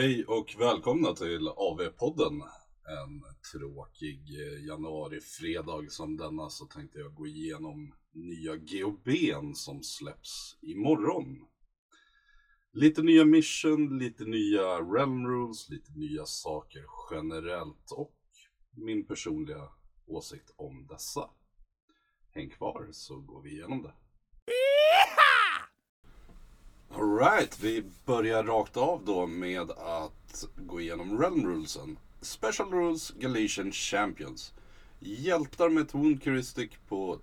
hej och välkomna till AV-podden. En tråkig januarifredag januari-fredag som denna så tänkte jag gå igenom nya GOB'n som släpps imorgon. Lite nya mission, lite nya realm rules, lite nya saker generellt och min personliga åsikt om dessa. Häng kvar så går vi igenom det. Alright, vi börjar rakt av då med att gå igenom Realm Rulesen. Special Rules Galatian Champions. Hjältar med ett Wound Curistic på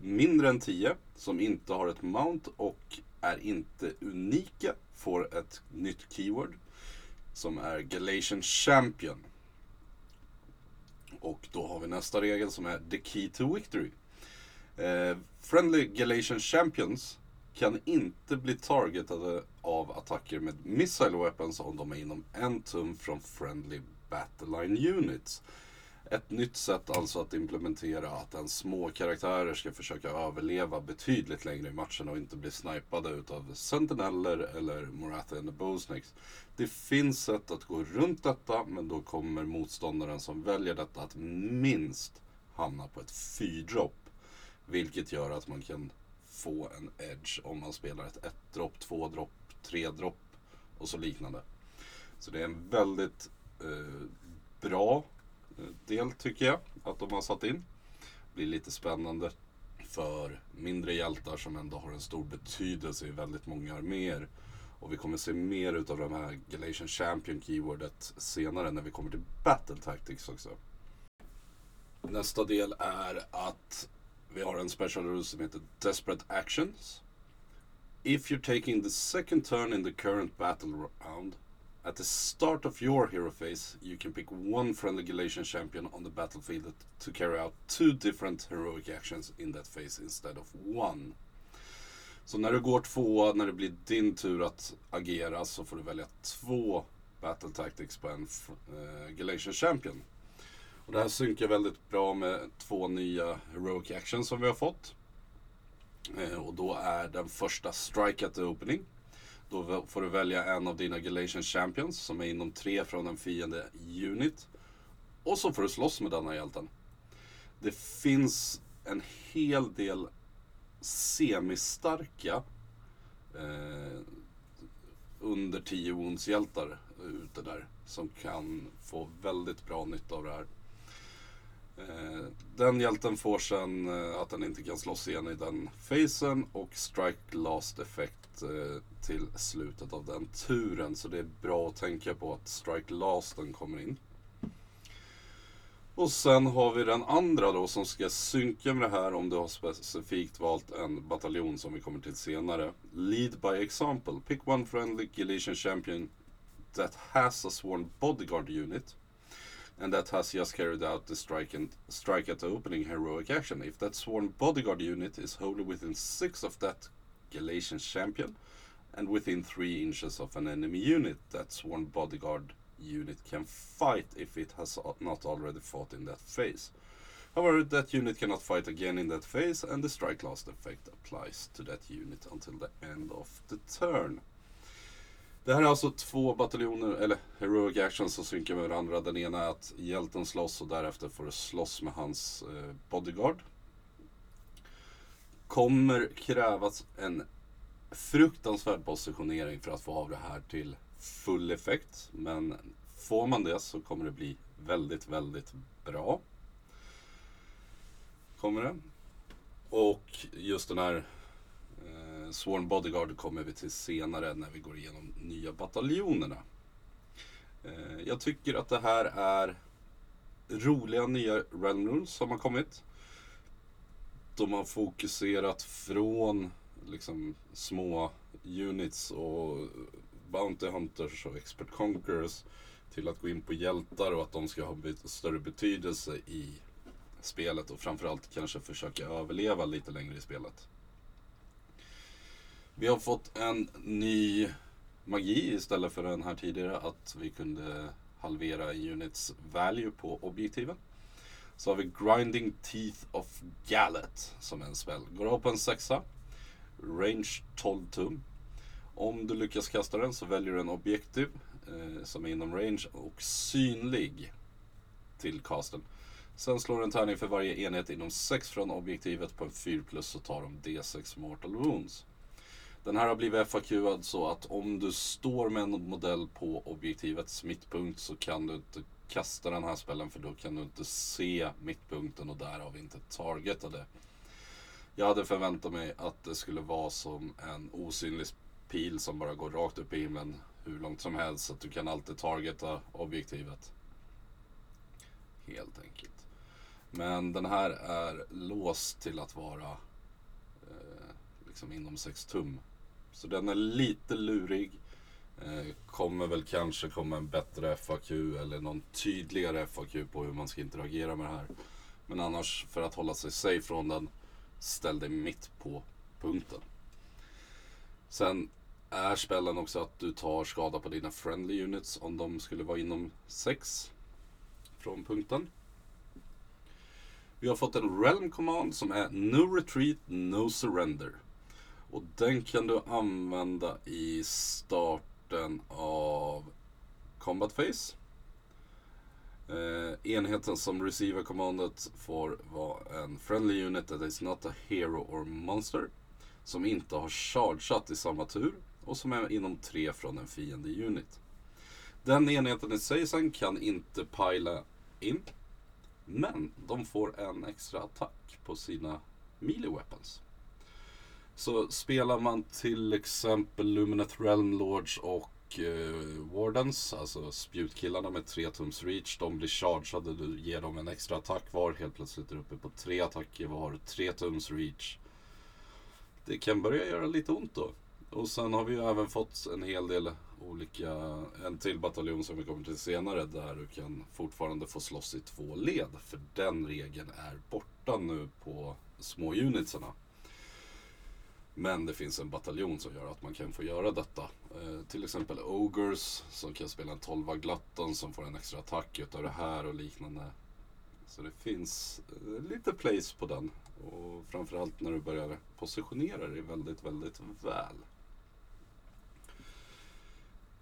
mindre än 10 som inte har ett Mount och är inte unika får ett nytt keyword som är Galatian Champion. Och då har vi nästa regel som är The Key to Victory. Eh, friendly Galatian Champions kan inte bli targetade av attacker med missile weapons om de är inom en tum från friendly battleline units. Ett nytt sätt alltså att implementera att en små karaktärer ska försöka överleva betydligt längre i matchen och inte bli snipade utav sentineller eller Moratha and the Bowsnakes. Det finns sätt att gå runt detta men då kommer motståndaren som väljer detta att minst hamna på ett fyrdropp. Vilket gör att man kan få en edge om man spelar ett 1-dropp, 2-dropp, 3-dropp och så liknande. Så det är en väldigt eh, bra eh, del tycker jag att de har satt in. Blir lite spännande för mindre hjältar som ändå har en stor betydelse i väldigt många arméer. Och vi kommer se mer utav de här Galatian Champion keywordet senare när vi kommer till Battle Tactics också. Nästa del är att vi har en special rule som heter Desperate Actions. If you're taking the second turn in the current battle round, at the start of your hero phase, you can pick one friendly Galatian champion on the battlefield to carry out two different heroic actions in that phase instead of one. Så när du går två, när det blir din tur att agera, så får du välja två battle tactics på en uh, Galatian champion. Och det här synkar väldigt bra med två nya Heroic Actions som vi har fått. Eh, och då är den första Strike at the Opening. Då får du välja en av dina Galatian Champions som är inom tre från en fiende unit. Och så får du slåss med denna hjälten. Det finns en hel del semistarka eh, under 10 wounds hjältar eh, ute där. Som kan få väldigt bra nytta av det här. Eh, den hjälten får sen eh, att den inte kan slåss igen i den facen och strike last effekt eh, till slutet av den turen. Så det är bra att tänka på att strike lasten kommer in. Och sen har vi den andra då som ska synka med det här om du har specifikt valt en bataljon som vi kommer till senare. Lead by example. Pick one friendly Galician champion that has a sworn bodyguard unit and that has just carried out the strike and strike at the opening heroic action. If that sworn bodyguard unit is wholly within six of that Galatian champion, and within three inches of an enemy unit, that sworn bodyguard unit can fight if it has not already fought in that phase. However, that unit cannot fight again in that phase, and the strike last effect applies to that unit until the end of the turn. Det här är alltså två bataljoner, eller Heroic Actions som synkar med varandra. Den ena är att hjälten slåss och därefter får du slåss med hans eh, bodyguard. Kommer krävas en fruktansvärd positionering för att få av det här till full effekt. Men får man det så kommer det bli väldigt, väldigt bra. Kommer det. Och just den här Sworn Bodyguard kommer vi till senare när vi går igenom nya bataljonerna. Eh, jag tycker att det här är roliga nya Realm Rules som har kommit. De har fokuserat från liksom små units och Bounty Hunters och Expert Conquerors till att gå in på hjältar och att de ska ha större betydelse i spelet och framförallt kanske försöka överleva lite längre i spelet. Vi har fått en ny magi istället för den här tidigare att vi kunde halvera units value på objektiven. Så har vi Grinding Teeth of Gallet som är en spel. Går upp en sexa. Range 12 tum. Om du lyckas kasta den så väljer du en objektiv eh, som är inom range och synlig till casten. Sen slår du en tärning för varje enhet inom 6 från objektivet på en 4 plus så tar de D6 Mortal Wounds. Den här har blivit FAQad så att om du står med en modell på objektivets mittpunkt så kan du inte kasta den här spellen för då kan du inte se mittpunkten och därav inte targeta det. Jag hade förväntat mig att det skulle vara som en osynlig pil som bara går rakt upp i himlen hur långt som helst så att du kan alltid targeta objektivet. Helt enkelt. Men den här är låst till att vara eh, liksom inom 6 tum. Så den är lite lurig. Eh, kommer väl kanske komma en bättre FAQ eller någon tydligare FAQ på hur man ska interagera med det här. Men annars för att hålla sig safe från den, ställ dig mitt på punkten. Sen är spellen också att du tar skada på dina friendly units om de skulle vara inom 6 från punkten. Vi har fått en Realm Command som är No Retreat, No Surrender. Och den kan du använda i starten av Combat Phase. Eh, enheten som receiver commandet får vara en friendly unit that is not a hero or monster. Som inte har chargeat i samma tur och som är inom tre från en fiende unit. Den enheten i sig sen kan inte pila in. Men de får en extra attack på sina melee weapons. Så spelar man till exempel Lumineth Realm Lords och eh, Wardens, alltså spjutkillarna med 3 tums reach, de blir chargeade, du ger dem en extra attack var, helt plötsligt är du uppe på tre attacker var, 3 tums reach. Det kan börja göra lite ont då. Och sen har vi ju även fått en hel del olika, en till bataljon som vi kommer till senare där du kan fortfarande få slåss i två led. För den regeln är borta nu på små unitsarna. Men det finns en bataljon som gör att man kan få göra detta. Eh, till exempel Ogers som kan spela en 12 glatton som får en extra attack utav det här och liknande. Så det finns eh, lite place på den. Och framförallt när du börjar positionera dig väldigt, väldigt väl.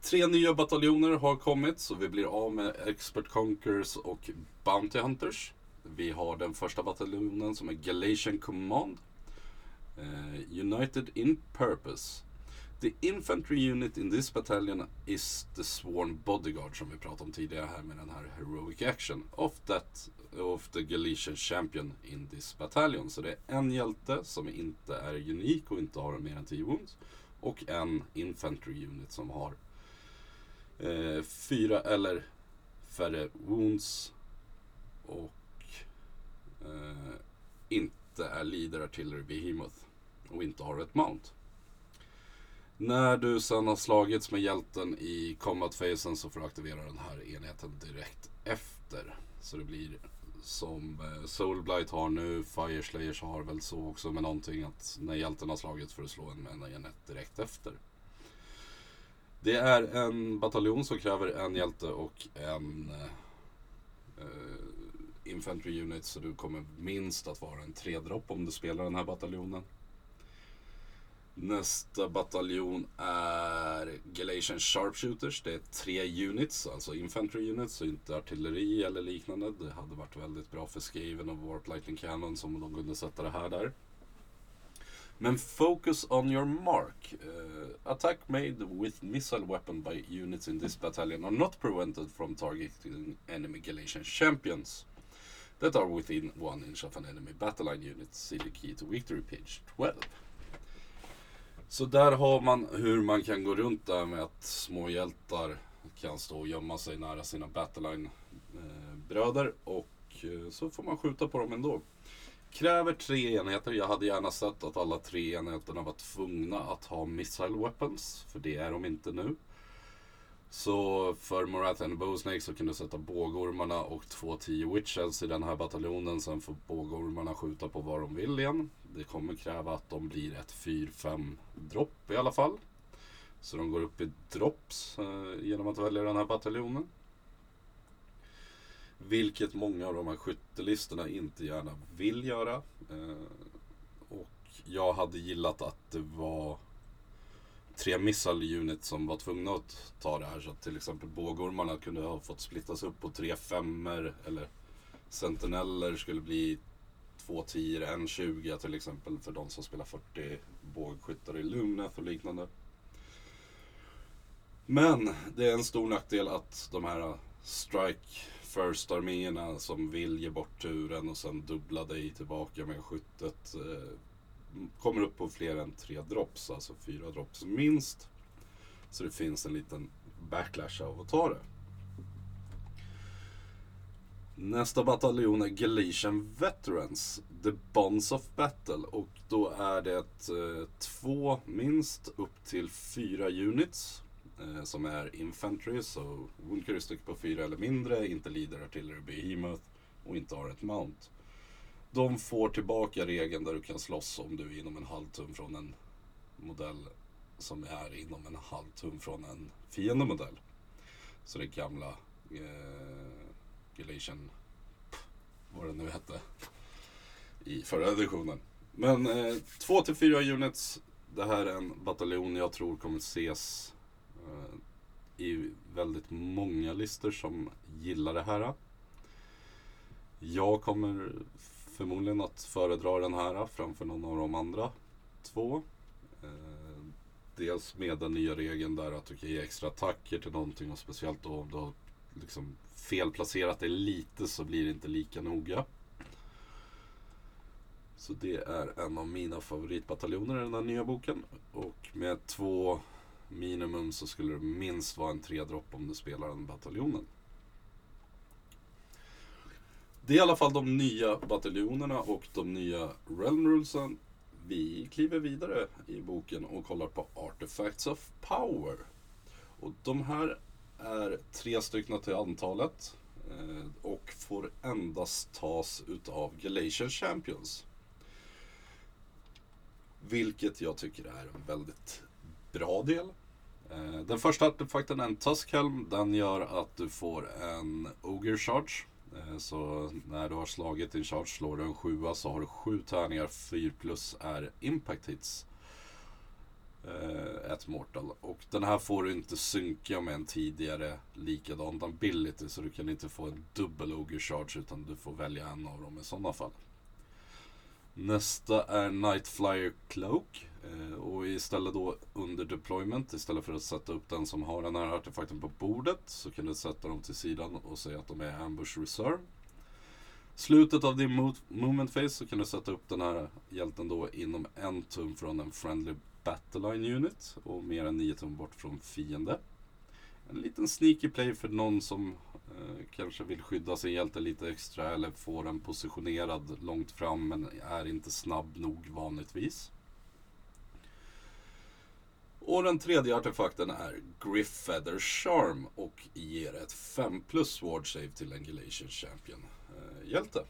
Tre nya bataljoner har kommit så vi blir av med Expert Conquerors och Bounty Hunters. Vi har den första bataljonen som är Galatian Command. Uh, united in purpose. The infantry unit in this battalion is the sworn bodyguard som vi pratade om tidigare här med den här heroic action of that of the Galician champion in this battalion. Så det är en hjälte som inte är unik och inte har mer än 10 wounds och en infantry unit som har eh, fyra eller färre wounds och eh, inte är leader artillery behemoth och inte har ett mount. När du sen har slagits med hjälten i combat-fasen så får du aktivera den här enheten direkt efter. Så det blir som eh, Soulblight har nu, Fire Slayers har väl så också med någonting att när hjälten har slagits får du slå en med en enhet direkt efter. Det är en bataljon som kräver en hjälte och en uh, Infantry Unit så du kommer minst att vara en tredropp om du spelar den här bataljonen. Nästa bataljon är Galatian Sharpshooters. Det är tre units, alltså Infantry Units och inte artilleri eller liknande. Det hade varit väldigt bra för Skaven och Warp Lightning Cannon som de kunde sätta det här där. Men focus on your mark. Uh, attack made with missile weapon by units in this battalion are not prevented from targeting enemy Galatian champions that are within one inch of an enemy battle line unit. See the key to victory page 12. Så där har man hur man kan gå runt där med att små hjältar kan stå och gömma sig nära sina Battleline-bröder eh, och eh, så får man skjuta på dem ändå. Kräver tre enheter. Jag hade gärna sett att alla tre enheterna var tvungna att ha missile weapons. För det är de inte nu. Så för Morath and Bowsnake så kan du sätta bågormarna och två 10 witches i den här bataljonen. Sen får bågormarna skjuta på vad de vill igen. Det kommer kräva att de blir ett 4-5 dropp i alla fall. Så de går upp i drops eh, genom att välja den här bataljonen. Vilket många av de här skyttelistorna inte gärna vill göra. Eh, och jag hade gillat att det var tre missile units som var tvungna att ta det här. Så att till exempel bågormarna kunde ha fått splittas upp på tre femmer eller sentineller skulle bli två tior, en 20 till exempel för de som spelar 40 bågskyttar i Lumneth och liknande. Men det är en stor nackdel att de här strike first arméerna som vill ge bort turen och sen dubbla dig tillbaka med skyttet eh, kommer upp på fler än tre drops, alltså fyra drops minst. Så det finns en liten backlash av att ta det. Nästa bataljon är Galatian Veterans, The Bonds of Battle. Och då är det eh, två minst upp till fyra units. Eh, som är Infantry, så Wound på fyra eller mindre, inte Leader Artillery Behemoth och inte har ett Mount. De får tillbaka regeln där du kan slåss om du är inom en halv tum från en modell som är inom en halv tum från en fiendemodell. Så det gamla eh, Galatian, vad det nu hette, i förra editionen. Men eh, två till fyra units. Det här är en bataljon jag tror kommer ses eh, i väldigt många listor som gillar det här. Jag kommer förmodligen att föredra den här framför någon av de andra två. Eh, dels med den nya regeln där att du kan ge extra attacker till någonting och speciellt då om du har liksom felplacerat det lite så blir det inte lika noga. Så det är en av mina favoritbataljoner i den här nya boken. Och med två minimum så skulle det minst vara en tre dropp om du spelar den bataljonen. Det är i alla fall de nya bataljonerna och de nya realm rulesen. Vi kliver vidare i boken och kollar på Artifacts of Power. Och de här är tre stycken till antalet eh, och får endast tas utav Galatian Champions. Vilket jag tycker är en väldigt bra del. Eh, den första artefakten är en Tuskhelm. Den gör att du får en Ogre Charge. Eh, så när du har slagit din charge, slår du en sjua så har du sju tärningar, 4 plus är impact hits. Eh, ett mortal. Och den här får du inte synka med en tidigare likadan ability. Så du kan inte få en dubbel ogre charge utan du får välja en av dem i sådana fall. Nästa är nightflyer Cloak. Eh, och istället då under deployment, istället för att sätta upp den som har den här artefakten på bordet, så kan du sätta dem till sidan och säga att de är ambush reserve. Slutet av din movement phase så kan du sätta upp den här hjälten då inom en tum från en friendly battleline unit och mer än nio tum bort från fiende. En liten sneaky play för någon som eh, kanske vill skydda sin hjälte lite extra eller få den positionerad långt fram men är inte snabb nog vanligtvis. Och den tredje artefakten är Griffeather Charm och ger ett 5 plus Ward Save till en Galatian Champion eh, hjälte.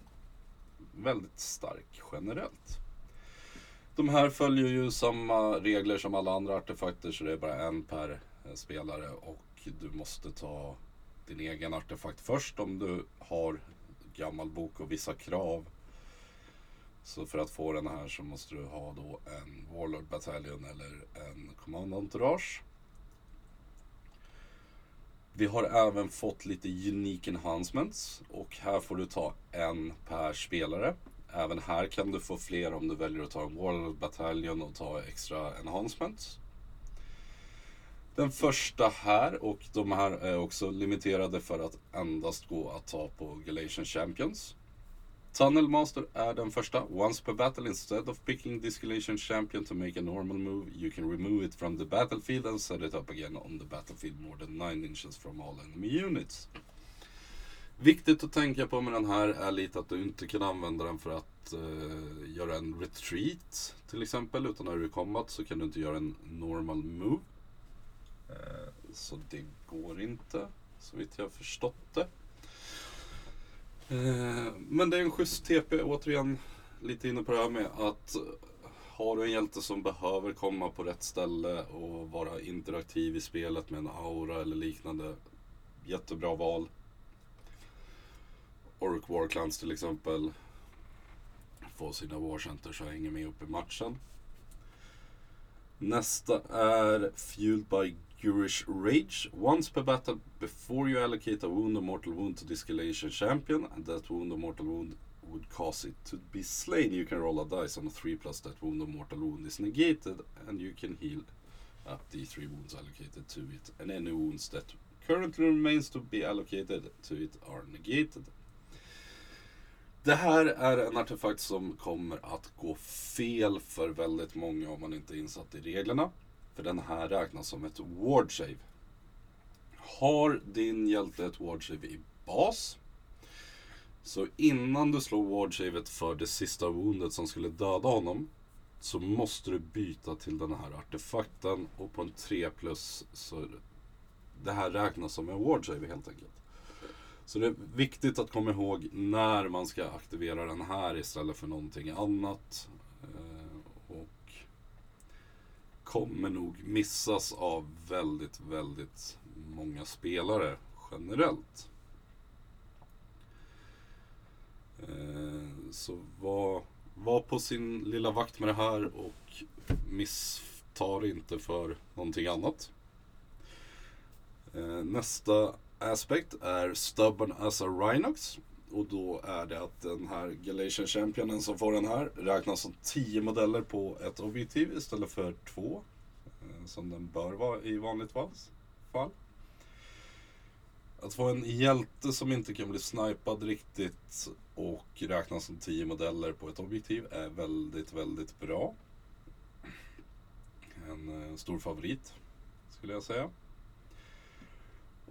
Väldigt stark generellt. De här följer ju samma regler som alla andra artefakter så det är bara en per eh, spelare och du måste ta din egen artefakt först om du har gammal bok och vissa krav så för att få den här så måste du ha då en Warlord Battalion eller en Command Entourage. Vi har även fått lite Unique Enhancements och här får du ta en per spelare. Även här kan du få fler om du väljer att ta en Warlord Battalion och ta extra Enhancements. Den första här och de här är också limiterade för att endast gå att ta på Galatian Champions. Tunnel Master är den första. Once per battle, instead of picking this champion to make a normal move, you can remove it from the battlefield and set it up again on the battlefield more than 9 inches from all enemy units. Viktigt att tänka på med den här är lite att du inte kan använda den för att uh, göra en retreat till exempel. Utan när du är i combat så kan du inte göra en normal move. Uh, så det går inte, så vitt jag har förstått det. Eh, men det är en schysst TP, återigen lite inne på det här med att eh, har du en hjälte som behöver komma på rätt ställe och vara interaktiv i spelet med en aura eller liknande. Jättebra val. Orc Warclans till exempel. Få sina Warcenters och hänger med upp i matchen. Nästa är Fueled by Gurish Rage. Once per battle, before you allocate a wound or mortal wound to this Galatian champion, and that wound or mortal wound would cause it to be slain, you can roll a dice on a 3 plus that wound or mortal wound is negated, and you can heal up the 3 wounds allocated to it, and any wounds that currently remains to be allocated to it are negated. Det här är en artefakt som kommer att gå fel för väldigt många om man inte är insatt i reglerna. För den här räknas som ett ward save. Har din hjälte ett ward save i bas. Så innan du slår ward savet för det sista woundet som skulle döda honom. Så måste du byta till den här artefakten och på en 3 plus så det här räknas som en ward save helt enkelt. Så det är viktigt att komma ihåg när man ska aktivera den här istället för någonting annat. Eh, Kommer nog missas av väldigt, väldigt många spelare generellt. Eh, så var, var på sin lilla vakt med det här och misstar inte för någonting annat. Eh, nästa aspekt är Stubborn as a Rhinox. Och då är det att den här Galatian Championen som får den här räknas som 10 modeller på ett objektiv istället för två. Eh, som den bör vara i vanligt fall. Att få en hjälte som inte kan bli snipad riktigt och räknas som 10 modeller på ett objektiv är väldigt, väldigt bra. En eh, stor favorit skulle jag säga.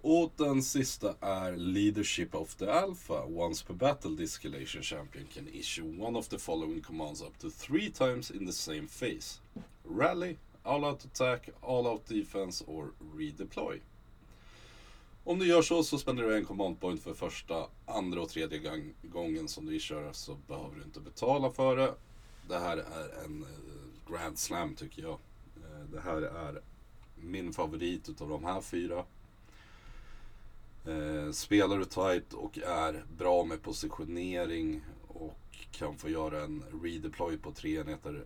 Och den sista är Leadership of the Alpha. Once per battle this escalation champion can issue one of the following commands up to three times in the same phase. Rally, All Out Attack, All Out Defense or Redeploy. Om du gör så så spenderar du en command point för första, andra och tredje gången som du kör så behöver du inte betala för det. Det här är en uh, Grand Slam tycker jag. Uh, det här är min favorit utav de här fyra. Eh, spelar du tight och är bra med positionering och kan få göra en redeploy på tre enheter.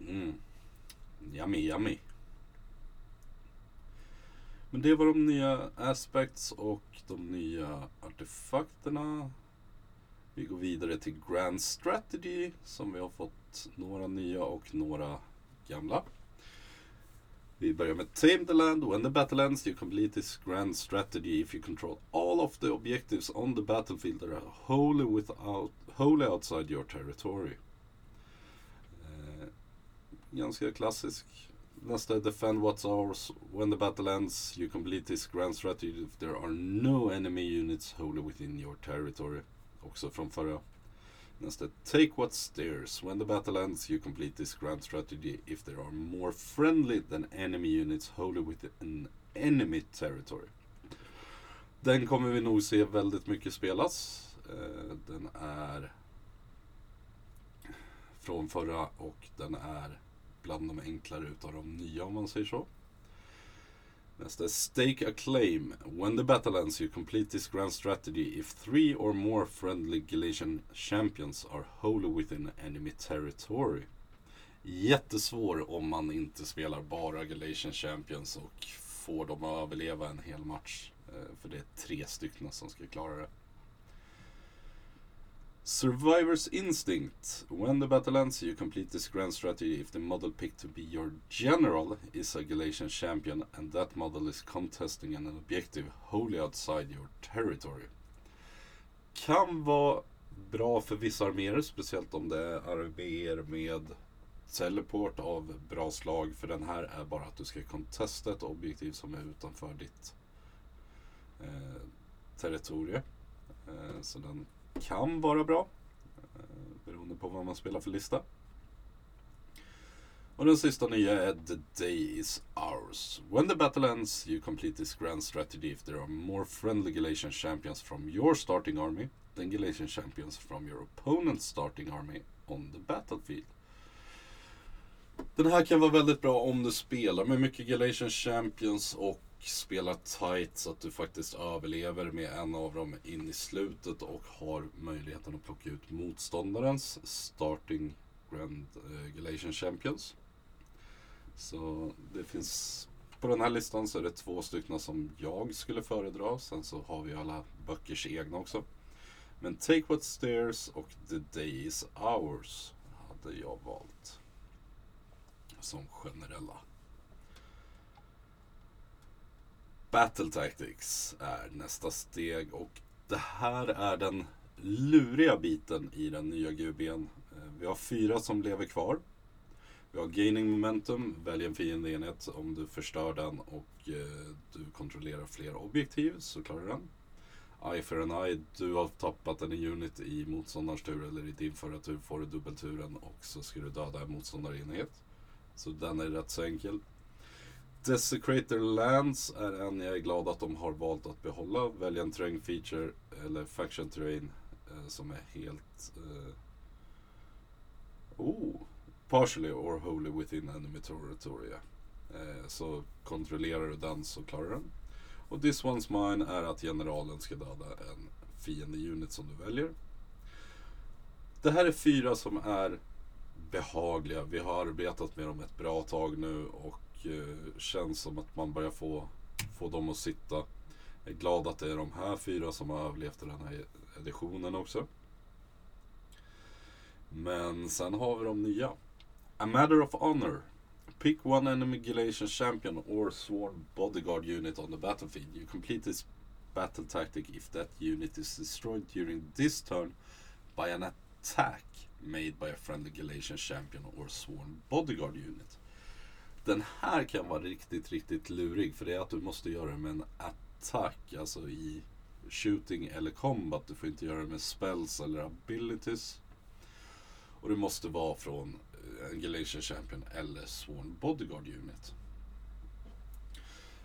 Mm. Yummy, yummy. Men det var de nya aspects och de nya artefakterna. Vi går vidare till Grand Strategy som vi har fått några nya och några gamla. Vi börjar med Tame the Land. When the battle ends you complete this grand strategy if you control all of the objectives on the battlefield that are wholly, without, wholly outside your territory. Eh, ganska klassisk. Nästa Defend what's ours. When the battle ends you complete this grand strategy if there are no enemy units wholly within your territory. Också från förra. Nästa, take what theirs. When the battle ends you complete this grand strategy if there are more friendly than enemy units wholly within enemy territory. Den kommer vi nog se väldigt mycket spelas. Eh, den är från förra och den är bland de enklare utav de nya om man säger så. Nästa Stake a claim. When the battle ends you complete this grand strategy if three or more friendly Galatian champions are wholly within enemy territory. Jättesvår om man inte spelar bara Galatian champions och får dem att överleva en hel match. Eh, för det är tre stycken som ska klara det. Survivor's Instinct. When the battle ends, you complete this grand strategy if the model picked to be your general is a Galatian champion and that model is contesting an objective wholly outside your territory. Kan vara bra för vissa arméer, speciellt om det är arméer med teleport av bra slag. För den här är bara att du ska contesta ett objektiv som är utanför ditt eh, territorium. Eh, så den kan vara bra. Eh, beroende på vad man spelar för lista. Och den sista nya är The Day is Ours. When the battle ends you complete this grand strategy if there are more friendly Galatian champions from your starting army than Galatian champions from your opponent's starting army on the battlefield. Den här kan vara väldigt bra om du spelar med mycket Galatian champions och spela tight så att du faktiskt överlever med en av dem in i slutet och har möjligheten att plocka ut motståndarens starting Grand Galation Galatian Champions. Så det finns på den här listan så är det två stycken som jag skulle föredra. Sen så har vi alla böckers egna också. Men Take What Stairs och The Day Is Ours hade jag valt. Som generella. Battle Tactics är nästa steg och det här är den luriga biten i den nya GBn. Eh, vi har fyra som lever kvar. Vi har Gaining Momentum, välj en fiendeenhet om du förstör den och eh, du kontrollerar fler objektiv så klarar du den. Eye for an eye, du har tappat en unit i motståndarens tur eller i din förra tur får du dubbelturen och så ska du döda en motståndarenhet. Så den är rätt så enkel. Desecrator Lands är en jag är glad att de har valt att behålla. Välj en terrain feature eller faction terrain eh, som är helt... Eh, oh, partially or wholly within enemy territory. Eh, så kontrollerar du den så klarar du den. Och this one's mine är att generalen ska döda en fiende unit som du väljer. Det här är fyra som är behagliga. Vi har arbetat med dem ett bra tag nu och eh, känns som att man börjar få, få dem att sitta. Jag är glad att det är de här fyra som har överlevt den här editionen också. Men sen har vi de nya. A Matter of Honor. Pick one enemy Galatian champion or sworn bodyguard unit on the battlefield. You complete this battle tactic if that unit is destroyed during this turn by an attack made by a friendly Galatian champion or sworn bodyguard unit. Den här kan vara riktigt, riktigt lurig för det är att du måste göra det med en attack, alltså i shooting eller combat. Du får inte göra det med spells eller abilities. Och det måste vara från eh, en Galatian Champion eller Sworn Bodyguard Unit.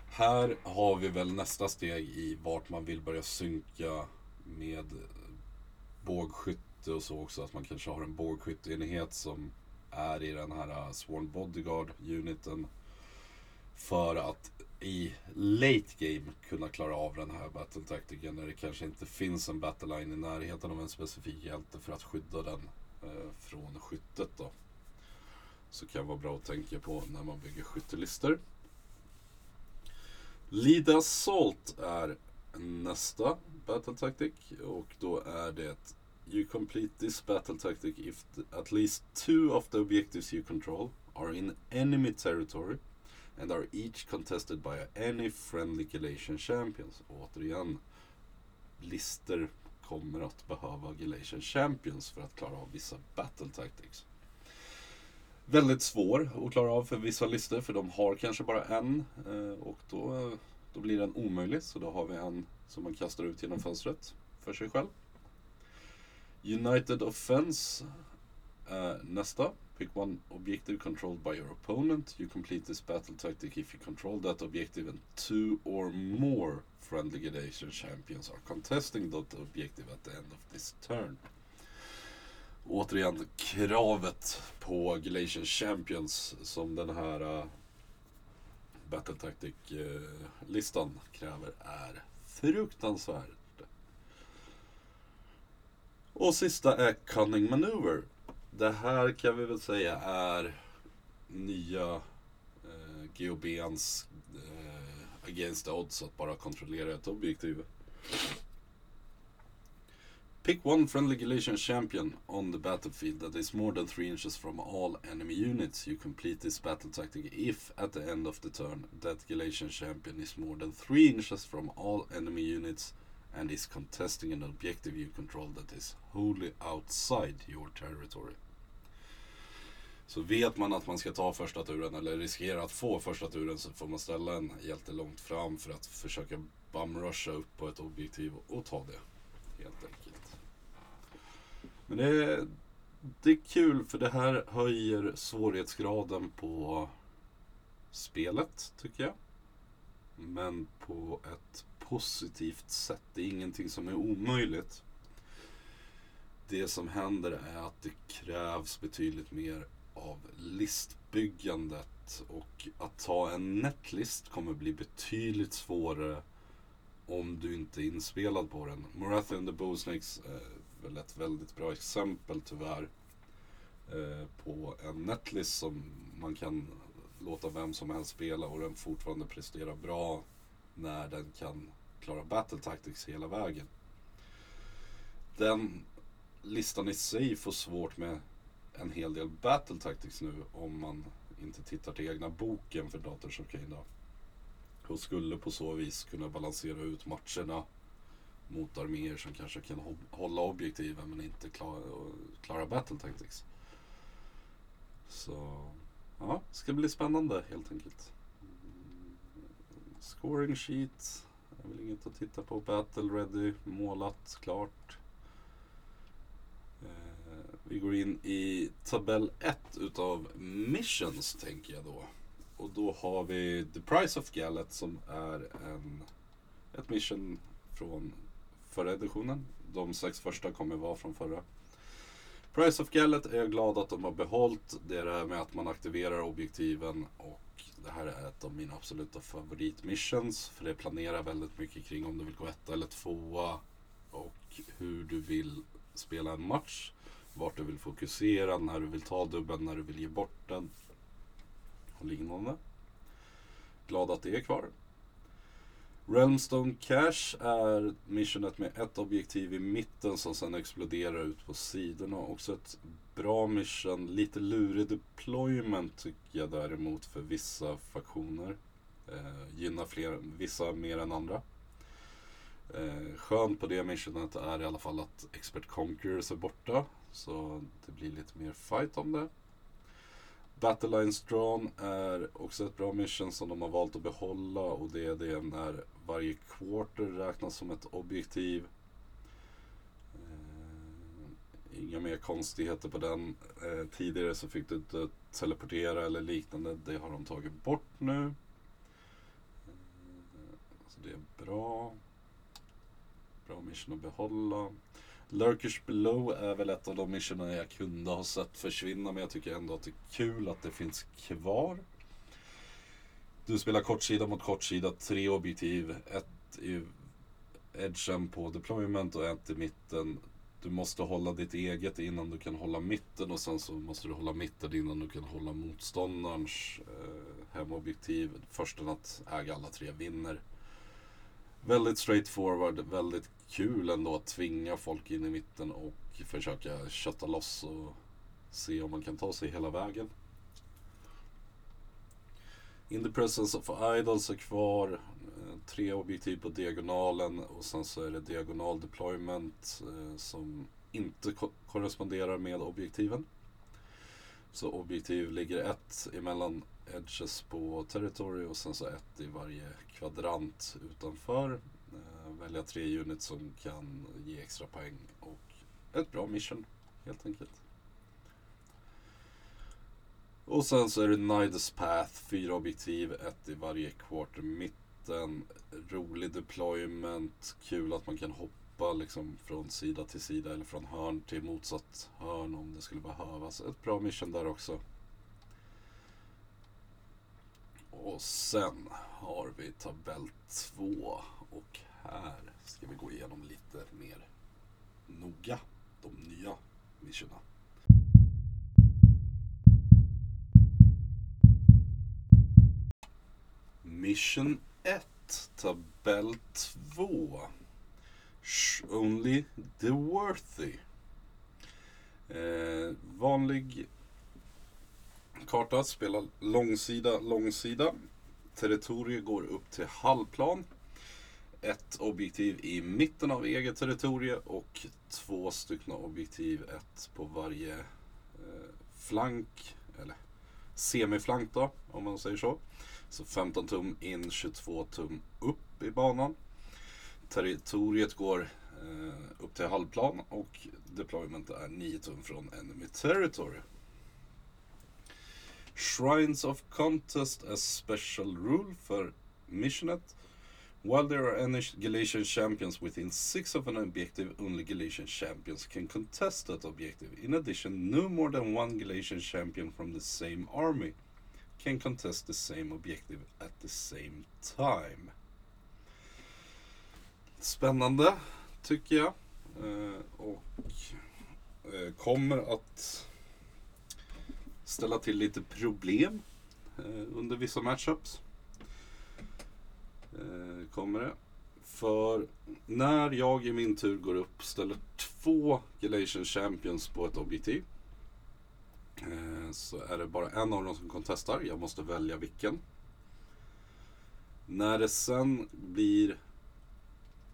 Här har vi väl nästa steg i vart man vill börja synka med eh, bågskytte och så också. Att man kanske har en bågskytteenhet som är i den här eh, Sworn Bodyguard uniten. För att i late game kunna klara av den här battle tactiken när det kanske inte finns en battle line i närheten av en specifik hjälte för att skydda den eh, från skyttet då. Så kan vara bra att tänka på när man bygger skyttelistor. Lead Assault är nästa battle tactic och då är det You complete this battle tactic if at least two of the objectives you control are in enemy territory and are each contested by any friendly Galatian champions. Och återigen, lister kommer att behöva Galatian champions för att klara av vissa battle tactics väldigt svår att klara av för vissa listor för de har kanske bara en eh, och då, eh, då blir den omöjlig. Så då har vi en som man kastar ut genom fönstret för sig själv. United Offense uh, nästa. Pick one objective controlled by your opponent. You complete this battle tactic if you control that objective and two or more friendly Galatian champions are contesting that objective at the end of this turn återigen kravet på Galatian Champions som den här uh, Battle Tactic-listan eh, uh, kräver är fruktansvärt. Och sista är Cunning Maneuver. Det här kan vi väl säga är nya eh, GOBns eh, Against the Odds att bara kontrollera ett objektiv. Pick one friendly Galatian champion on the battlefield that is more than 3 inches from all enemy units. You complete this battle tactic if, at the end of the turn, that Galatian champion is more than 3 inches from all enemy units and is contesting an objective you control that is wholly outside your territory. Så vet man att man ska ta första turen eller riskerar att få första turen så får man ställa en hjälte långt fram för att försöka bumrusha upp på ett objektiv och ta det. Helt enkelt. Men det är, det är kul för det här höjer svårighetsgraden på spelet, tycker jag. Men på ett positivt sätt. Det är ingenting som är omöjligt. Det som händer är att det krävs betydligt mer av listbyggandet och att ta en netlist kommer bli betydligt svårare om du inte är inspelad på den. Morathian the Bowsnakes är eh, väl ett väldigt bra exempel tyvärr. Eh, på en netlist som man kan låta vem som helst spela och den fortfarande presterar bra när den kan klara battle tactics hela vägen. Den listan i sig får svårt med en hel del battle tactics nu om man inte tittar till egna boken för Daughters of Cain Och skulle på så vis kunna balansera ut matcherna mot arméer som kanske kan hålla objektiven men inte klara, klara battle tactics. Så ja, det ska bli spännande helt enkelt. Scoring sheet, det är väl inget att titta på. Battle ready, målat, klart. Eh, vi går in i tabell 1 utav missions tänker jag då. Och då har vi The Price of Gallet som är en, ett mission från förra editionen. De sex första kommer vara från förra. Price of Gallet är jag glad att de har behållit. Det är det här med att man aktiverar objektiven och det här är ett av mina absoluta favoritmissions. För det planerar väldigt mycket kring om du vill gå etta eller tvåa och hur du vill spela en match. Vart du vill fokusera, när du vill ta dubbeln, när du vill ge bort den och liknande. Glad att det är kvar. Realmstone Cash är missionet med ett objektiv i mitten som sen exploderar ut på sidorna. Också ett bra mission. Lite lurig deployment tycker jag däremot för vissa faktioner. Eh, gynnar fler, vissa mer än andra. Eh, skönt på det missionet är i alla fall att Expert Conquerors är borta. Så det blir lite mer fight om det. Battlelines Drawn är också ett bra mission som de har valt att behålla och det är det när varje quarter räknas som ett objektiv. Eh, inga mer konstigheter på den. Eh, tidigare så fick du inte teleportera eller liknande. Det har de tagit bort nu. Eh, så det är bra. Bra mission att behålla. Lurkers Below är väl ett av de missionerna jag kunde ha sett försvinna men jag tycker ändå att det är kul att det finns kvar. Du spelar kortsida mot kortsida, tre objektiv. Ett i edgen på deployment och ett i mitten. Du måste hålla ditt eget innan du kan hålla mitten och sen så måste du hålla mitten innan du kan hålla motståndarens eh, hemobjektiv. Försten att äga alla tre vinner. Väldigt straightforward, väldigt kul ändå att tvinga folk in i mitten och försöka kötta loss och se om man kan ta sig hela vägen. In the presence of idols är kvar. Eh, tre objektiv på diagonalen och sen så är det diagonal deployment eh, som inte ko korresponderar med objektiven. Så objektiv ligger ett emellan edges på territory och sen så ett i varje kvadrant utanför. Eh, välja tre units som kan ge extra poäng och ett bra mission helt enkelt. Och sen så är det Nidus Path, fyra objektiv, ett i varje quarter mitten. Rolig deployment, kul att man kan hoppa liksom från sida till sida eller från hörn till motsatt hörn om det skulle behövas. Ett bra mission där också. Och sen har vi tabell 2 och här ska vi gå igenom lite mer noga de nya missionerna. Mission 1, tabell 2. Only the worthy. Eh, vanlig karta, spela långsida, långsida. Territoriet går upp till halvplan. Ett objektiv i mitten av eget territorie och två stycken objektiv, ett på varje eh, flank, eller semiflank då, om man säger så. Så 15 tum in, 22 tum upp i banan. Territoriet går eh, upp till halvplan och deployment är 9 tum från enemy territory. Shrines of Contest a special rule för missionet. While there are any Galatian champions within six of an objective, only Galatian champions can contest that objective. In addition, no more than one Galatian champion from the same army can contest the same objective at the same time. Spännande, tycker jag. Eh, och eh, kommer att ställa till lite problem eh, under vissa matchups. Eh, kommer det. För när jag i min tur går upp ställer två Galatian Champions på ett objektiv. Eh, så är det bara en av dem som kontestar. Jag måste välja vilken. När det sen blir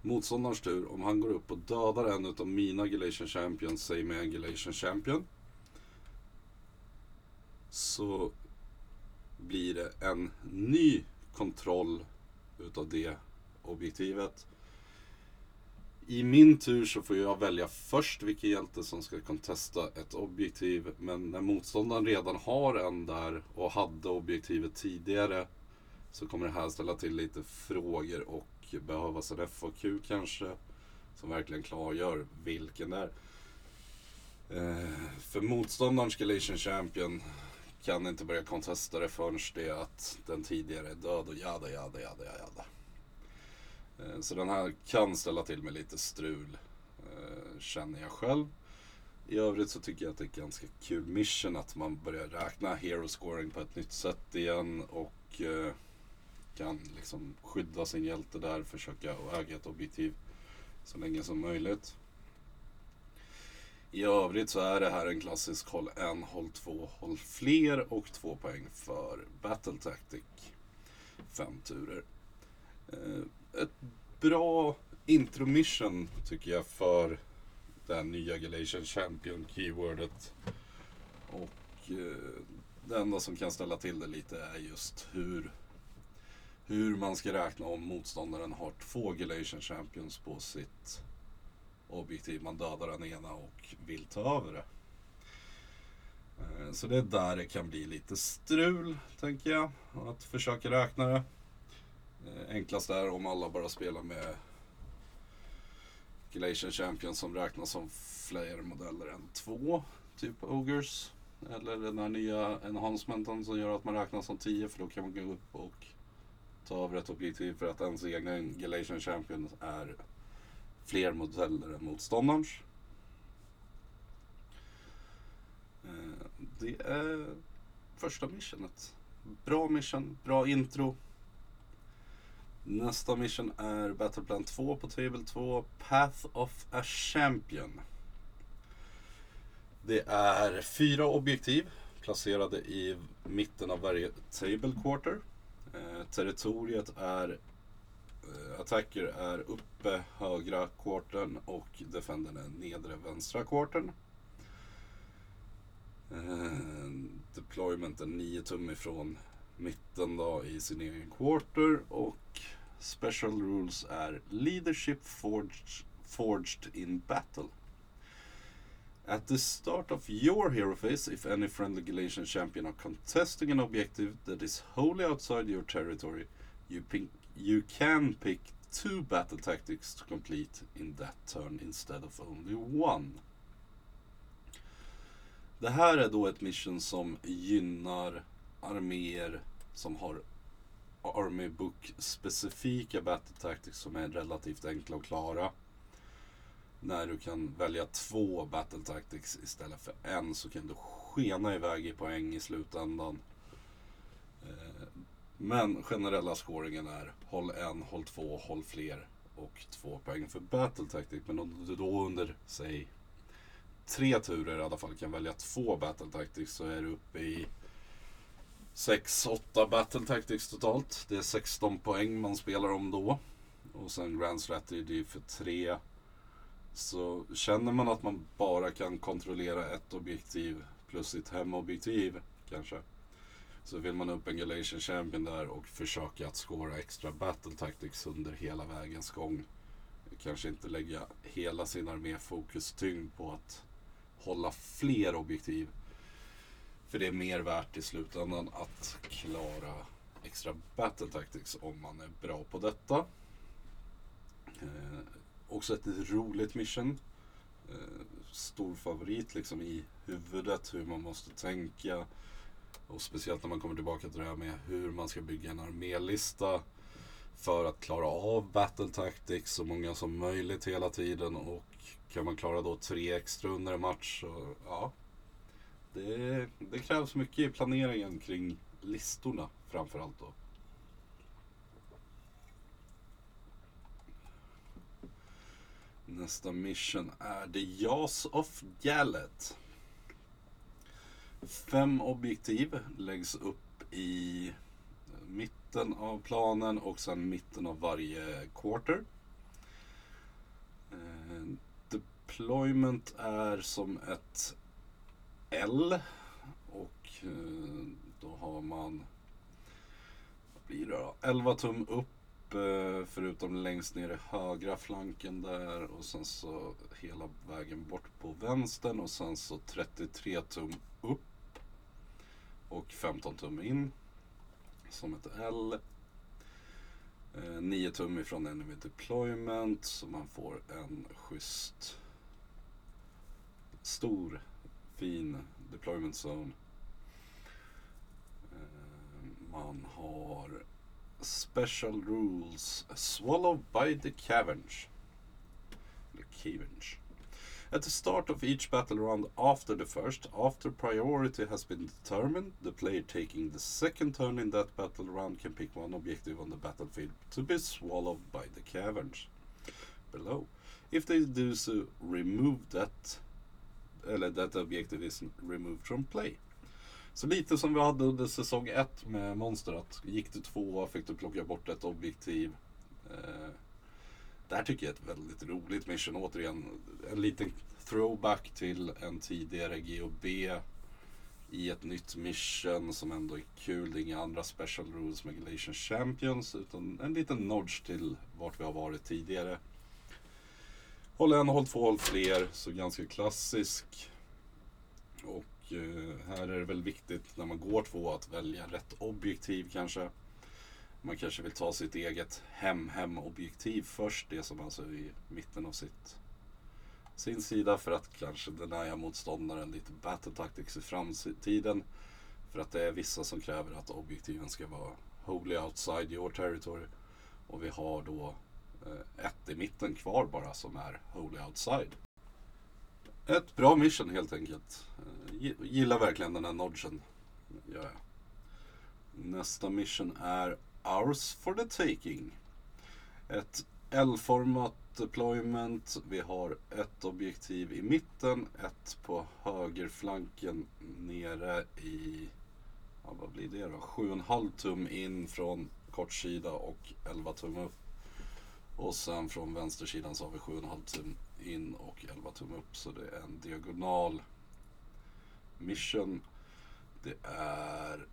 motståndarens tur, om han går upp och dödar en av mina Galatian Champions, säg med en Galatian Champion. Så blir det en ny kontroll utav det objektivet. I min tur så får jag välja först vilken hjälte som ska kontesta ett objektiv. Men när motståndaren redan har en där och hade objektivet tidigare så kommer det här ställa till lite frågor och behövas en FAQ kanske. Som verkligen klargör vilken det är. Eh, för motståndarens Galatian Champion kan inte börja kontesta det förrän det är att den tidigare är död och jada jada jada jada. Eh, så den här kan ställa till med lite strul, eh, känner jag själv. I övrigt så tycker jag att det är ett ganska kul mission att man börjar räkna hero scoring på ett nytt sätt igen och eh, kan liksom skydda sin hjälte där, försöka äga ett objektiv så länge som möjligt. I övrigt så är det här en klassisk håll en, håll två, håll fler och två poäng för Battle Tactic. Fem turer. Eh, ett bra intromission tycker jag för det nya Galatian Champion keywordet. Och eh, det enda som kan ställa till det lite är just hur hur man ska räkna om motståndaren har två Galatian Champions på sitt objektiv. Man dödar den ena och vill ta över det. Eh, så det är där det kan bli lite strul, tänker jag. Att försöka räkna det. Eh, enklast är om alla bara spelar med Galatian Champions som räknas som fler modeller än två. Typ Ogers. Eller den här nya enhancementen som gör att man räknar som tio för då kan man gå upp och ta av rätt objektiv för att ens egna Galatian Champions är fler modeller än motståndarens. Eh, det är första missionet. Bra mission, bra intro. Nästa mission är Battleplan 2 på Table 2, Path of a Champion. Det är fyra objektiv placerade i mitten av varje Table Quarter. Eh, territoriet är eh, Attacker är uppe högra quartern och Defendern är nedre vänstra quartern. Eh, deployment är 9 tum ifrån mitten då i sin egen quarter och Special rules är Leadership forged, forged in battle. At the start of your hero phase, if any friendly Galatian champion are contesting an objective that is wholly outside your territory, you, pick, you can pick two battle tactics to complete in that turn instead of only one. Det här är då ett mission som gynnar arméer som har Army Book specifika battle tactics som är relativt enkla att klara. När du kan välja två battle tactics istället för en så kan du skena iväg i poäng i slutändan. Eh, men generella scoringen är håll en, håll två, håll fler och två poäng för battle tactic. Men om du då under, säg tre turer i alla fall kan välja två battle tactics så är du uppe i 6-8 battle tactics totalt. Det är 16 poäng man spelar om då. Och sen Grand Strategy för 3. Så känner man att man bara kan kontrollera ett objektiv plus sitt hemobjektiv kanske. Så vill man upp en Galatian Champion där och försöka att skåra extra battle tactics under hela vägens gång. Kanske inte lägga hela sin armé fokus tyngd på att hålla fler objektiv för det är mer värt i slutändan att klara extra battle tactics om man är bra på detta. Eh, Också ett roligt mission. Eh, stor favorit liksom i huvudet hur man måste tänka. Och speciellt när man kommer tillbaka till det här med hur man ska bygga en armélista för att klara av battle tactics så många som möjligt hela tiden. Och kan man klara då tre extra under en match så ja, det, det krävs mycket i planeringen kring listorna framförallt då. Nästa mission är The Jaws of Gallet. Fem objektiv läggs upp i mitten av planen och sen mitten av varje quarter. Eh, deployment är som ett L och eh, då har man vad blir det då? 11 tum upp Eh, förutom längst ner i högra flanken där och sen så hela vägen bort på vänstern och sen så 33 tum upp och 15 tum in som ett L. Eh, 9 tum ifrån Enemy Deployment så man får en schysst stor fin deployment zone. Eh, man har Special Rules Swallowed by the Cavendish. Eller Cavendish. At the start of each battle round after the first, after priority has been determined, the player taking the second turn in that battle round can pick one objective on the battlefield to be swallowed by the caverns below. If they do so, remove that, eller that objective is removed from play. Så lite som vi hade under säsong 1 med Monster, att gick du två fick du plocka bort ett objektiv. Eh, det här tycker jag är ett väldigt roligt mission. Återigen, en liten throwback till en tidigare GOB i ett nytt mission som ändå är kul. Det är inga andra special rules med Galatian Champions utan en liten nudge till vart vi har varit tidigare. Håll en, håll två, håll fler. Så ganska klassisk. Och Eh, här är det väl viktigt när man går två att välja rätt objektiv kanske. Man kanske vill ta sitt eget hem-hem-objektiv först. Det som alltså är i mitten av sitt, sin sida för att kanske denia motståndaren lite battle tactics i framtiden. För att det är vissa som kräver att objektiven ska vara wholly outside your territory. Och vi har då eh, ett i mitten kvar bara som är wholly outside. Ett bra mission helt enkelt. Gillar verkligen den här nodgen. Ja, ja. Nästa mission är Ours for the taking. Ett L-format deployment. Vi har ett objektiv i mitten, ett på högerflanken nere i, ja, vad blir det då? 7,5 tum in från kortsida och 11 tum upp. Och sen från vänstersidan så har vi 7,5 tum in och 11 tum upp. Så det är en diagonal mission. Det är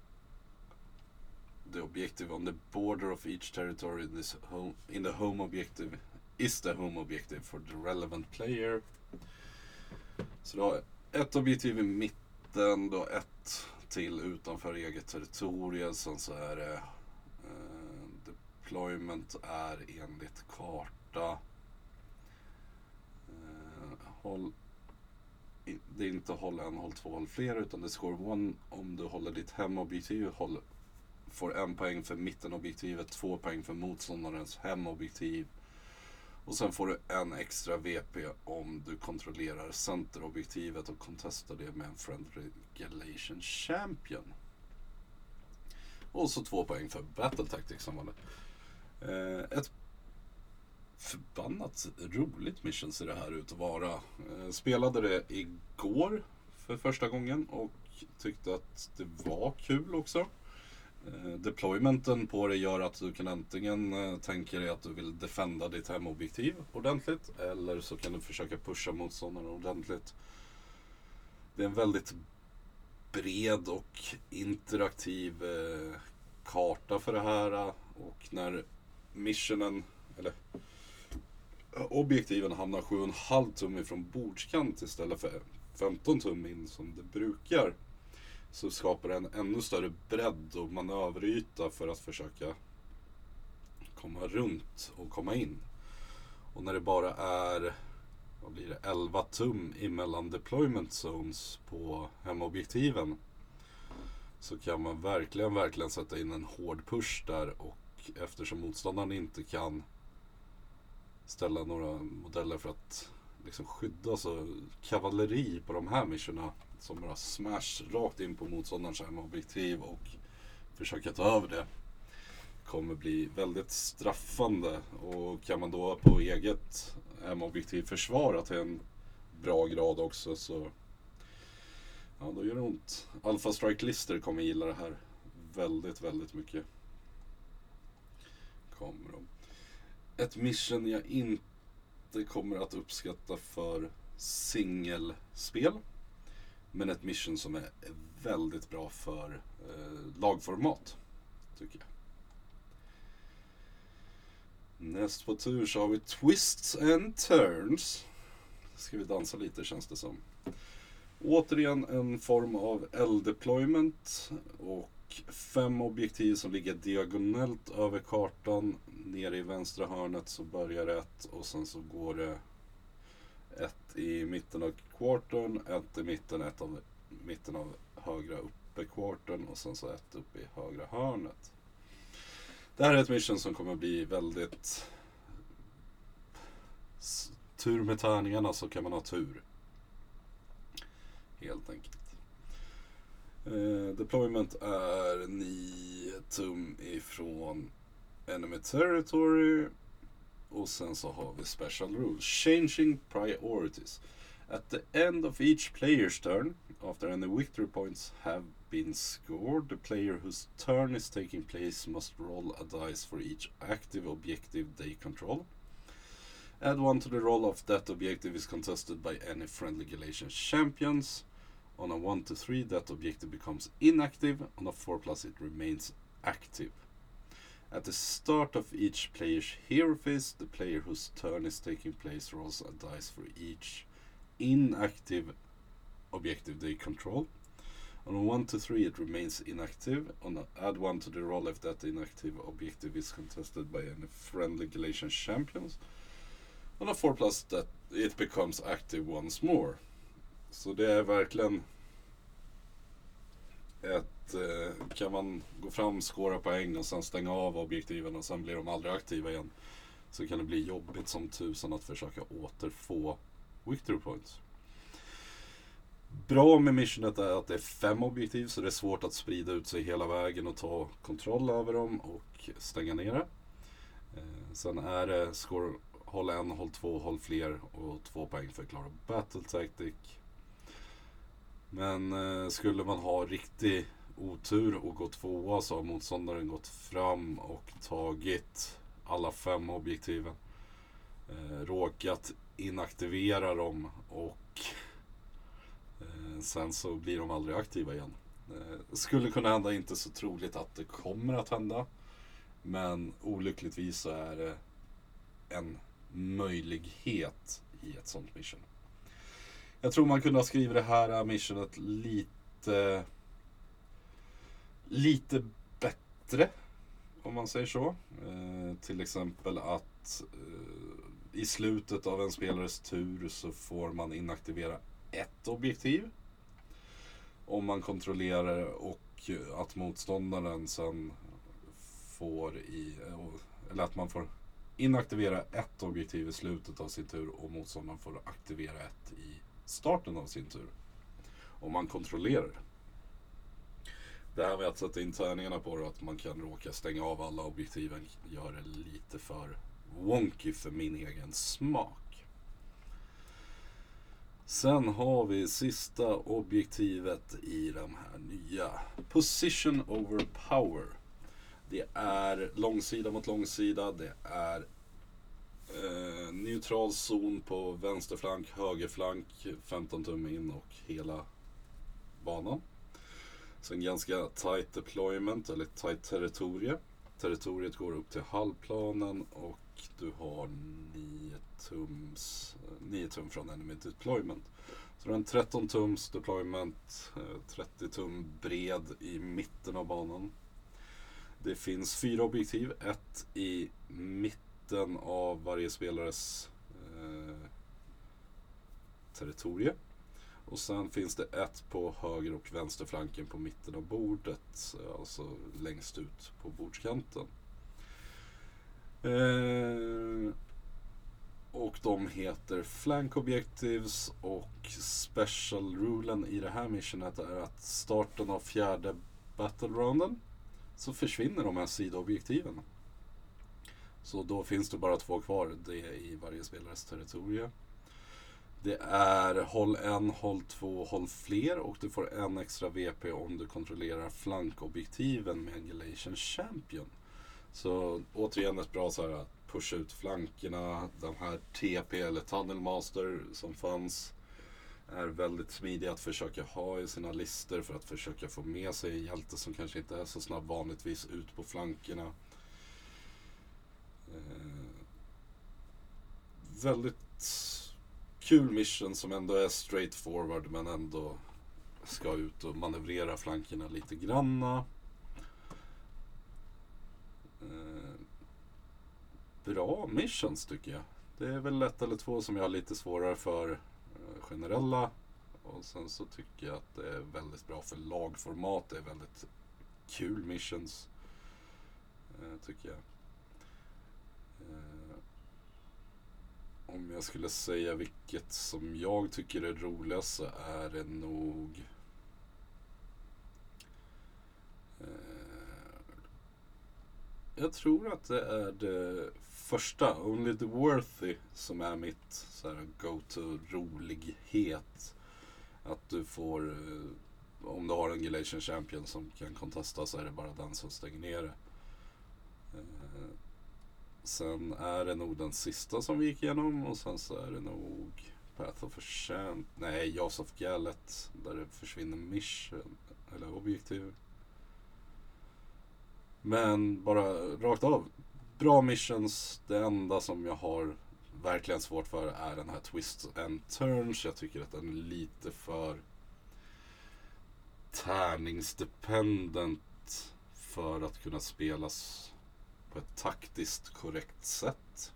the objective on the border of each territory in, this home, in the home objective is the home objective for the relevant player. Så du har ett objektiv i mitten, då ett till utanför eget territorium. Sen så är det eh, deployment är enligt karta. Håll, det är inte håll en, håll två, håll fler utan det är score one om du håller ditt hemobjektiv. Håll får en poäng för mittenobjektivet, två poäng för motståndarens hemobjektiv. Och sen får du en extra VP om du kontrollerar centerobjektivet och contestar det med en Friend Regulation Champion. Och så två poäng för Battle Tactics som vanligt. Eh, ett förbannat roligt mission ser det här ut att vara. Eh, spelade det igår för första gången och tyckte att det var kul också. Eh, deploymenten på det gör att du kan antingen eh, tänka dig att du vill defenda ditt hemobjektiv ordentligt eller så kan du försöka pusha motståndaren ordentligt. Det är en väldigt bred och interaktiv eh, karta för det här eh, och när missionen, eller objektiven hamnar 7,5 tum ifrån bordskant istället för 15 tum in som det brukar så skapar det en ännu större bredd och manöveryta för att försöka komma runt och komma in. Och när det bara är vad blir det, 11 tum emellan deployment zones på hemobjektiven så kan man verkligen, verkligen sätta in en hård push där och eftersom motståndaren inte kan ställa några modeller för att liksom skydda så kavalleri på de här missionerna som bara smash rakt in på motståndarens objektiv och försöka ta över det kommer bli väldigt straffande. Och kan man då på eget M-objektiv försvara till en bra grad också så ja, då gör det ont. Alpha Strike Lister kommer gilla det här väldigt, väldigt mycket. Kommer de. Ett mission jag inte kommer att uppskatta för singelspel. Men ett mission som är väldigt bra för eh, lagformat. Tycker jag. Näst på tur så har vi Twists and Turns. Ska vi dansa lite känns det som. Återigen en form av L-deployment och fem objektiv som ligger diagonellt över kartan. Nere i vänstra hörnet så börjar ett och sen så går det ett i mitten av kvarten, ett i mitten, ett av mitten av högra uppe kvarten och sen så ett uppe i högra hörnet. Det här är ett mission som kommer bli väldigt tur med tärningarna så kan man ha tur. Helt enkelt. Eh, deployment är 9 tum ifrån Enemy Territory. Och sen så har vi Special Rules. Changing Priorities. At the end of each player's turn, after any victory points have been scored, the player whose turn is taking place must roll a dice for each active objective they control. Add one to the roll of that objective is contested by any friendly Galatian champions. On a 1 to 3, that objective becomes inactive. On a 4 plus, it remains active. At the start of each player's hero phase, the player whose turn is taking place rolls a dice for each inactive objective they control. On a 1 to 3, it remains inactive. On add 1 to the roll if that inactive objective is contested by any friendly Galatian champions. On a 4 plus, that it becomes active once more. Så det är verkligen ett, eh, kan man gå fram, skåra poäng och sen stänga av objektiven och sen blir de aldrig aktiva igen. Så kan det bli jobbigt som tusan att försöka återfå victory points. Bra med missionet är att det är fem objektiv så det är svårt att sprida ut sig hela vägen och ta kontroll över dem och stänga ner det. Eh, sen är det score, håll en, håll två, håll fler och två poäng för att klara battle tactic. Men eh, skulle man ha riktig otur och gå tvåa så har motståndaren gått fram och tagit alla fem objektiven. Eh, råkat inaktivera dem och eh, sen så blir de aldrig aktiva igen. Eh, skulle kunna hända, inte så troligt att det kommer att hända. Men olyckligtvis så är det en möjlighet i ett sånt mission. Jag tror man kunde ha skrivit det här missionet lite lite bättre. Om man säger så. Eh, till exempel att eh, i slutet av en spelares tur så får man inaktivera ett objektiv. Om man kontrollerar och att motståndaren sen får i, eh, eller att man får inaktivera ett objektiv i slutet av sin tur och motståndaren får aktivera ett i starten av sin tur. Om man kontrollerar det. Det här med att sätta in tärningarna på det, att man kan råka stänga av alla objektiven, gör det lite för wonky för min egen smak. Sen har vi sista objektivet i de här nya. Position over power. Det är långsida mot långsida. Det är eh, neutral zon på vänsterflank, högerflank, 15 tum in och hela banan. Sen ganska tight deployment, eller tight territorie. Territoriet går upp till halvplanen och du har 9 tums, eh, 9 tum från enemy deployment. Så du har en 13 tums deployment, eh, 30 tum bred i mitten av banan. Det finns fyra objektiv, ett i mitten av varje spelares eh, territorie. Och sen finns det ett på höger och vänsterflanken på mitten av bordet. Eh, alltså längst ut på bordskanten. Eh, och de heter Flank Objectives och Special Rulen i det här missionet är att starten av fjärde Battle Rounden så försvinner de här sidoobjektiven. Så då finns det bara två kvar, det i varje spelares territorium. Det är håll en, håll två, håll fler och du får en extra VP om du kontrollerar flankobjektiven med en Galatian Champion. Så återigen ett bra så här att pusha ut flankerna. Den här TP eller Tunnel Master som fanns är väldigt smidig att försöka ha i sina listor för att försöka få med sig en hjälte som kanske inte är så snabb vanligtvis ut på flankerna. Eh, väldigt kul mission som ändå är straight forward men ändå ska ut och manövrera flankerna lite granna. Eh, bra missions tycker jag. Det är väl ett eller två som jag har lite svårare för eh, generella. Och sen så tycker jag att det är väldigt bra för lagformat. Det är väldigt kul missions. Eh, tycker jag. Eh, om jag skulle säga vilket som jag tycker är roligast så är det nog eh, Jag tror att det är det första, Only the Worthy, som är mitt så här, go-to rolighet. Att du får, eh, om du har en Galatian Champion som kan kontesta så är det bara den som stänger ner det. Sen är det nog den sista som vi gick igenom och sen så är det nog Path of Ascent. Nej, Jaws of Gallet. Där det försvinner mission. Eller objektiv. Men bara rakt av. Bra missions. Det enda som jag har verkligen svårt för är den här Twist and Turns. Jag tycker att den är lite för tärningsdependent för att kunna spelas på ett taktiskt korrekt sätt.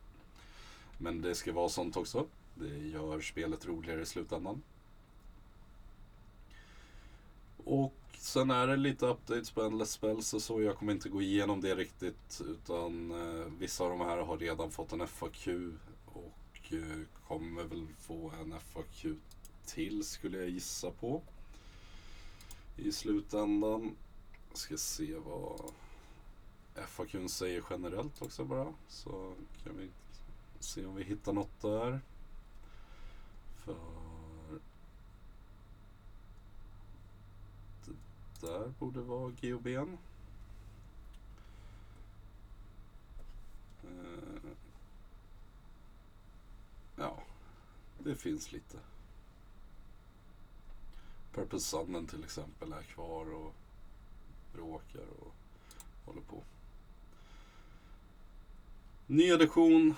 Men det ska vara sånt också. Det gör spelet roligare i slutändan. Och sen är det lite updates på Endless Spells och så. Jag kommer inte gå igenom det riktigt. Utan eh, vissa av de här har redan fått en FAQ. Och eh, kommer väl få en FAQ till skulle jag gissa på. I slutändan. Jag Ska se vad FAQn säger generellt också bara. Så kan vi se om vi hittar något där. För det där borde vara GOB'n. Eh, ja, det finns lite. Purple Sunnen till exempel är kvar och bråkar och håller på. Ny edition.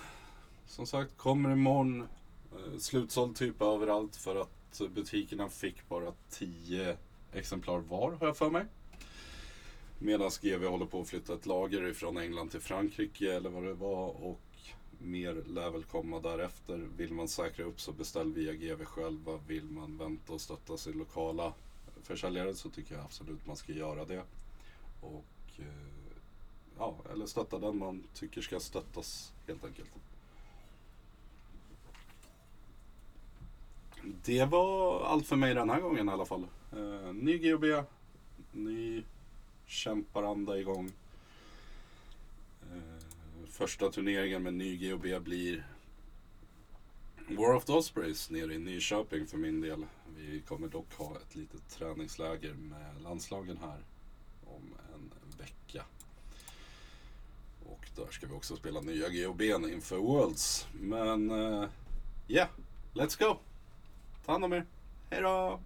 Som sagt, kommer imorgon. Eh, slutsåld typ överallt för att butikerna fick bara 10 exemplar var, har jag för mig. Medan GV håller på att flytta ett lager från England till Frankrike eller vad det var. Och mer lär väl komma därefter. Vill man säkra upp så beställ via GV själva. Vill man vänta och stötta sin lokala försäljare så tycker jag absolut man ska göra det. Och eh, ja, eller stötta den man tycker ska stöttas helt enkelt. Det var allt för mig den här gången i alla fall. Eh, ny GHB, ny kämparanda igång. Eh, första turneringen med ny GHB blir War of the Ospreys nere i Nyköping för min del. Vi kommer dock ha ett litet träningsläger med landslagen här där ska vi också spela nya GHB'n inför Worlds. Men ja, uh, yeah, let's go! Ta hand om er. Hej då!